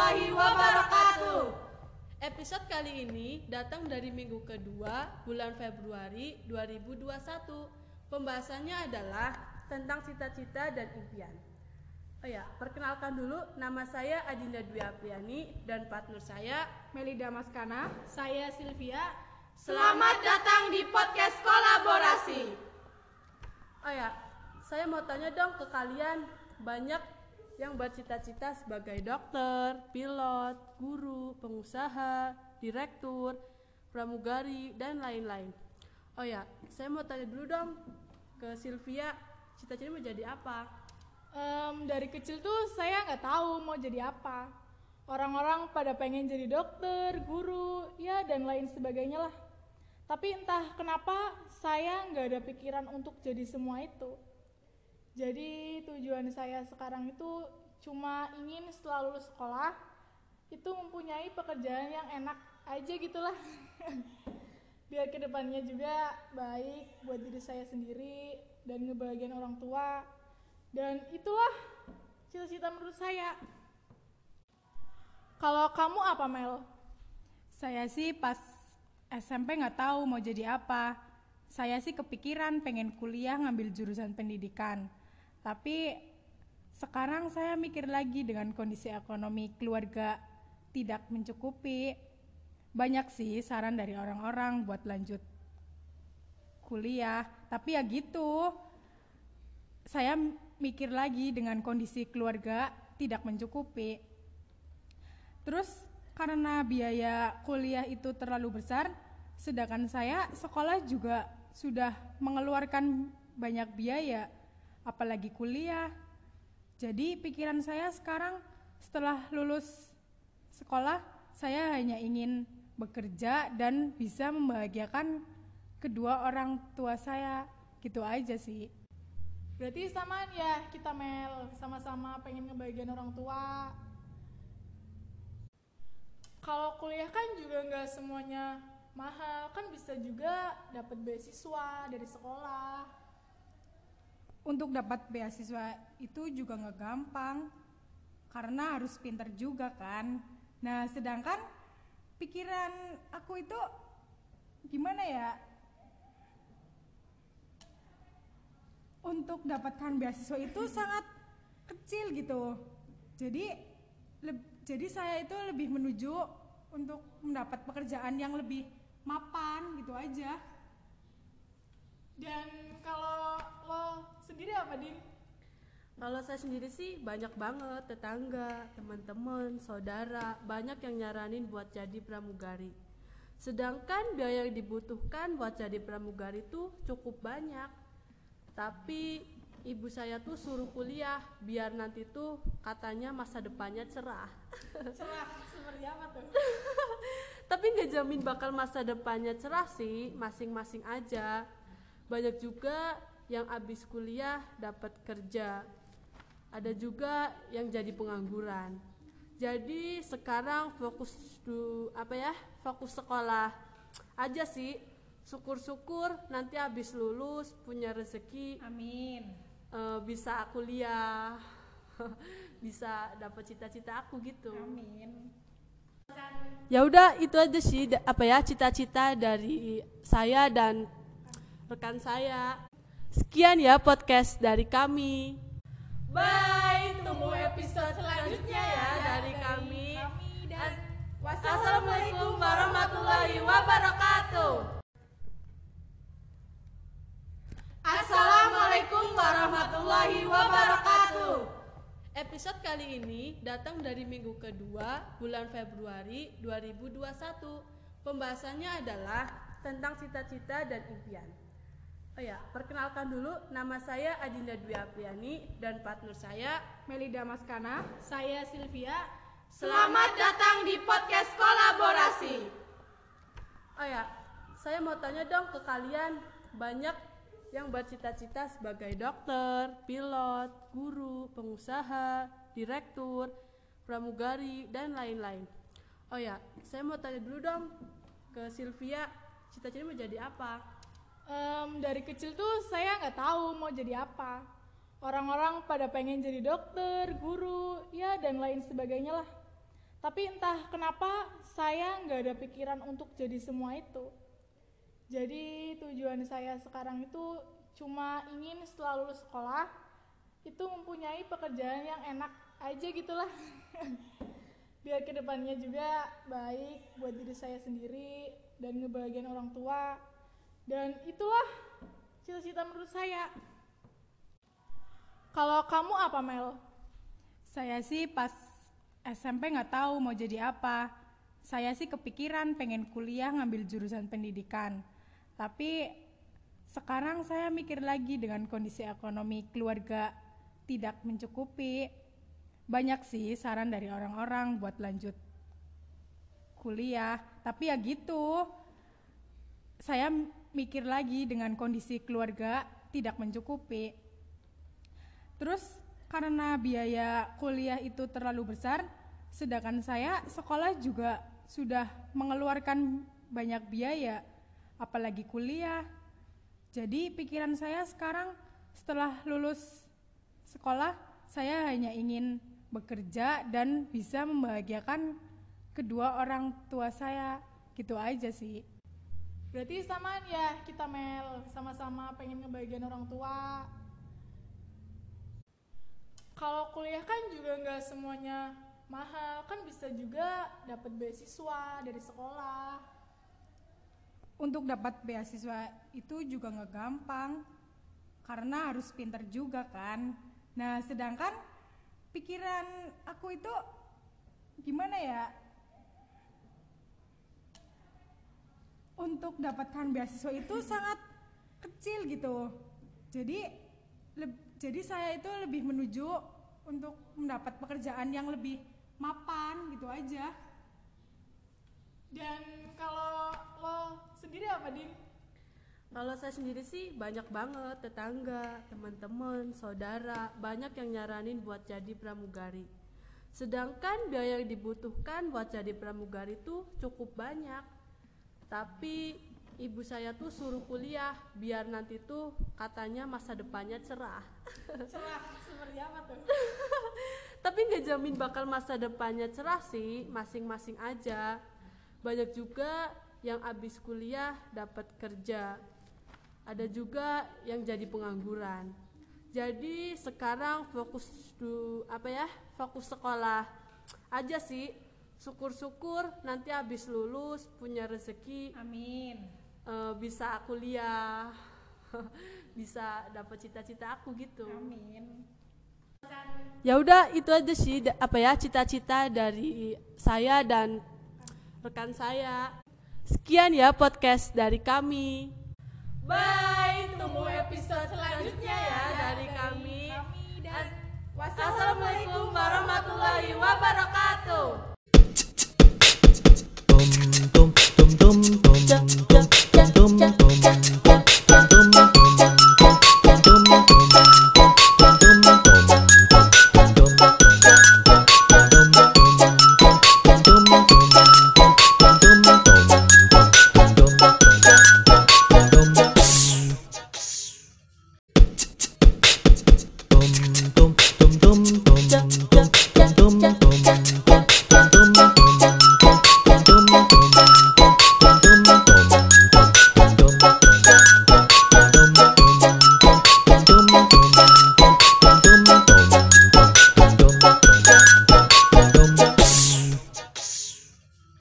warahmatullahi wabarakatuh. Episode kali ini datang dari minggu kedua bulan Februari 2021. Pembahasannya adalah tentang cita-cita dan impian. Oh ya, perkenalkan dulu nama saya Adinda Dwi Apriani dan partner saya Melida Maskana. saya Sylvia. Selamat datang di podcast kolaborasi. Oh ya, saya mau tanya dong ke kalian, banyak yang bercita-cita sebagai dokter, pilot, guru, pengusaha, direktur, pramugari, dan lain-lain. Oh ya, saya mau tanya dulu dong ke Sylvia, cita-citanya mau jadi apa? Em, dari kecil tuh saya nggak tahu mau jadi apa. Orang-orang pada pengen jadi dokter, guru, ya dan lain sebagainya lah. Tapi entah kenapa saya nggak ada pikiran untuk jadi semua itu. Jadi tujuan saya sekarang itu cuma ingin setelah lulus sekolah itu mempunyai pekerjaan yang enak aja gitulah. Biar ke depannya juga baik buat diri saya sendiri dan ngebahagiain orang tua. Dan itulah cita-cita menurut saya. Kalau kamu apa Mel? Saya sih pas SMP nggak tahu mau jadi apa. Saya sih kepikiran pengen kuliah ngambil jurusan pendidikan. Tapi sekarang saya mikir lagi dengan kondisi ekonomi keluarga tidak mencukupi. Banyak sih saran dari orang-orang buat lanjut kuliah, tapi ya gitu. Saya mikir lagi dengan kondisi keluarga tidak mencukupi. Terus karena biaya kuliah itu terlalu besar, sedangkan saya sekolah juga sudah mengeluarkan banyak biaya, apalagi kuliah. Jadi pikiran saya sekarang setelah lulus sekolah, saya hanya ingin bekerja dan bisa membahagiakan kedua orang tua saya. Gitu aja sih. Berarti samaan ya kita Mel, sama-sama pengen ngebagian orang tua. Kalau kuliah kan juga nggak semuanya mahal, kan bisa juga dapat beasiswa dari sekolah. Untuk dapat beasiswa itu juga nggak gampang karena harus pinter juga kan. Nah sedangkan pikiran aku itu gimana ya? Untuk dapatkan beasiswa itu sangat kecil gitu. Jadi jadi saya itu lebih menuju untuk mendapat pekerjaan yang lebih mapan gitu aja. Dan kalau lo sendiri apa Din? Kalau saya sendiri sih banyak banget tetangga, teman-teman, saudara, banyak yang nyaranin buat jadi pramugari. Sedangkan biaya yang dibutuhkan buat jadi pramugari tuh cukup banyak. Tapi ibu saya tuh suruh kuliah biar nanti tuh katanya masa depannya cerah. Cerah seperti apa tuh? Tapi nggak jamin bakal masa depannya cerah sih, masing-masing aja. Banyak juga yang abis kuliah dapat kerja. Ada juga yang jadi pengangguran. Jadi sekarang fokus du apa ya? Fokus sekolah aja sih. Syukur-syukur nanti abis lulus punya rezeki Amin. eh, bisa kuliah. bisa dapat cita-cita aku gitu. Amin. Ya udah itu aja sih apa ya cita-cita dari saya dan rekan saya. Sekian ya podcast dari kami. Bye, tunggu episode selanjutnya ya dari kami. dan Assalamualaikum warahmatullahi wabarakatuh. Assalamualaikum warahmatullahi wabarakatuh. Episode kali ini datang dari minggu kedua bulan Februari 2021. Pembahasannya adalah tentang cita-cita dan impian. Oh ya, perkenalkan dulu nama saya Adinda Dwi Apriani dan partner saya Melida Maskana. saya Sylvia. Selamat datang di podcast kolaborasi. Oh ya, saya mau tanya dong ke kalian, banyak yang bercita-cita sebagai dokter, pilot, guru, pengusaha, direktur, pramugari, dan lain-lain. Oh ya, saya mau tanya dulu dong ke Sylvia, cita-citanya mau jadi apa? Em, dari kecil tuh saya nggak tahu mau jadi apa. Orang-orang pada pengen jadi dokter, guru, ya dan lain sebagainya lah. Tapi entah kenapa saya nggak ada pikiran untuk jadi semua itu. Jadi tujuan saya sekarang itu cuma ingin setelah lulus sekolah itu mempunyai pekerjaan yang enak aja gitulah. Biar ke depannya juga baik buat diri saya sendiri dan ngebahagiain orang tua. Dan itulah cita-cita menurut saya. Kalau kamu apa Mel? Saya sih pas SMP nggak tahu mau jadi apa. Saya sih kepikiran pengen kuliah ngambil jurusan pendidikan. Tapi sekarang saya mikir lagi dengan kondisi ekonomi keluarga tidak mencukupi. Banyak sih saran dari orang-orang buat lanjut kuliah, tapi ya gitu. Saya mikir lagi dengan kondisi keluarga tidak mencukupi. Terus karena biaya kuliah itu terlalu besar, sedangkan saya sekolah juga sudah mengeluarkan banyak biaya, apalagi kuliah. Jadi pikiran saya sekarang setelah lulus sekolah, saya hanya ingin bekerja dan bisa membahagiakan kedua orang tua saya. Gitu aja sih. Berarti samaan ya kita Mel, sama-sama pengen ngebagian orang tua. Kalau kuliah kan juga nggak semuanya mahal, kan bisa juga dapat beasiswa dari sekolah. Untuk dapat beasiswa itu juga nggak gampang, karena harus pinter juga kan. Nah, sedangkan pikiran aku itu gimana ya? Untuk dapatkan beasiswa itu sangat kecil gitu. Jadi, leb- jadi saya itu lebih menuju untuk mendapat pekerjaan yang lebih mapan gitu aja. Dan kalau lo sendiri apa Din? Kalau saya sendiri sih banyak banget tetangga, teman-teman, saudara, banyak yang nyaranin buat jadi pramugari. Sedangkan biaya yang dibutuhkan buat jadi pramugari itu cukup banyak. Tapi ibu saya tuh suruh kuliah biar nanti tuh katanya masa depannya cerah. Cerah seperti apa tuh? Tapi nggak jamin bakal masa depannya cerah sih, masing-masing aja. Banyak juga yang abis kuliah dapat kerja. Ada juga yang jadi pengangguran. Jadi sekarang fokus du, apa ya? Fokus sekolah aja sih. Syukur-syukur nanti abis lulus punya rezeki Amin. eh, bisa kuliah. bisa dapat cita-cita aku gitu. Amin. Ya udah itu aja sih apa ya cita-cita dari saya dan rekan saya. Sekian ya podcast dari kami. Bye, tunggu episode selanjutnya ya dari